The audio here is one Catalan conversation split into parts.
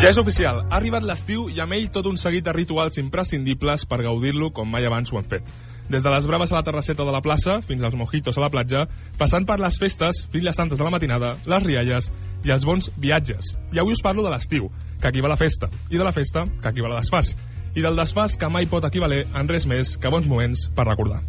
Ja és oficial, ha arribat l'estiu i amb ell tot un seguit de rituals imprescindibles per gaudir-lo com mai abans ho han fet. Des de les braves a la terrasseta de la plaça fins als mojitos a la platja, passant per les festes, fins les tantes de la matinada, les rialles i els bons viatges. I avui us parlo de l'estiu, que equival a la festa, i de la festa, que equival a desfàs, i del desfàs que mai pot equivaler en res més que bons moments per recordar.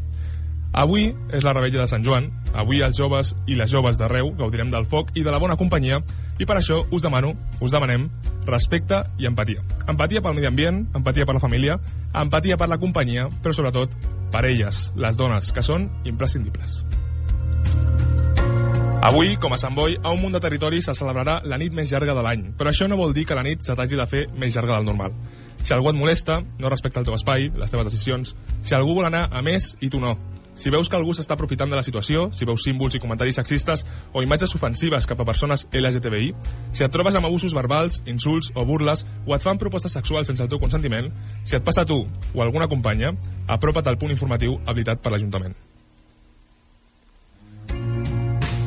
Avui és la rebella de Sant Joan, avui els joves i les joves d'arreu gaudirem del foc i de la bona companyia i per això us demano, us demanem respecte i empatia. Empatia pel medi ambient, empatia per la família, empatia per la companyia, però sobretot per elles, les dones, que són imprescindibles. Avui, com a Sant Boi, a un munt de territoris se celebrarà la nit més llarga de l'any, però això no vol dir que la nit se t'hagi de fer més llarga del normal. Si algú et molesta, no respecta el teu espai, les teves decisions, si algú vol anar a més i tu no, si veus que algú s'està aprofitant de la situació, si veus símbols i comentaris sexistes o imatges ofensives cap a persones LGTBI, si et trobes amb abusos verbals, insults o burles o et fan propostes sexuals sense el teu consentiment, si et passa a tu o a alguna companya, apropa't al punt informatiu habilitat per l'Ajuntament.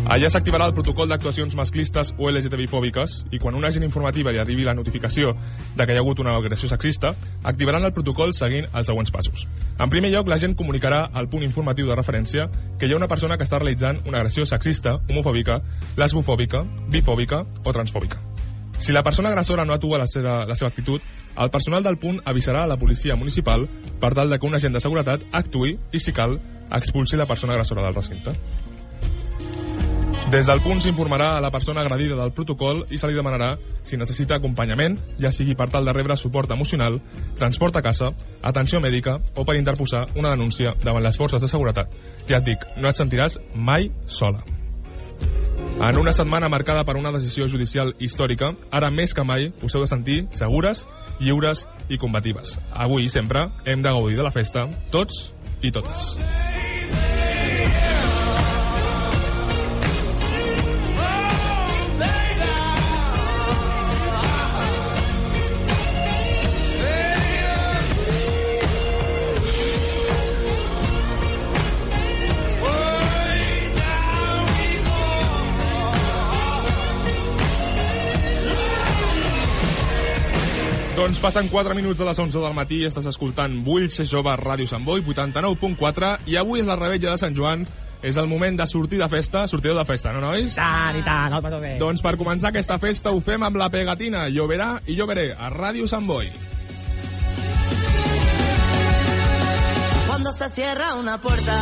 Allà s'activarà el protocol d'actuacions masclistes o LGTBI-fòbiques i quan una agent informativa li arribi la notificació de que hi ha hagut una agressió sexista, activaran el protocol seguint els següents passos. En primer lloc, l'agent comunicarà al punt informatiu de referència que hi ha una persona que està realitzant una agressió sexista, homofòbica, lesbofòbica, bifòbica o transfòbica. Si la persona agressora no atua la seva, la seva actitud, el personal del punt avisarà a la policia municipal per tal de que un agent de seguretat actui i, si cal, expulsi la persona agressora del recinte. Des del punt s'informarà a la persona agredida del protocol i se li demanarà si necessita acompanyament, ja sigui per tal de rebre suport emocional, transport a casa, atenció mèdica o per interposar una denúncia davant les forces de seguretat. Ja et dic, no et sentiràs mai sola. En una setmana marcada per una decisió judicial històrica, ara més que mai us heu de sentir segures, lliures i combatives. Avui i sempre hem de gaudir de la festa, tots i totes. Doncs passen 4 minuts de les 11 del matí i estàs escoltant Vull ser jove a Ràdio Sant Boi, 89.4, i avui és la rebella de Sant Joan. És el moment de sortir de festa, sortir de festa, no, nois? Tant i tant, el bé. Doncs per començar aquesta festa ho fem amb la pegatina Lloverà i Lloveré, a Ràdio Sant Boi. Cuando se cierra una puerta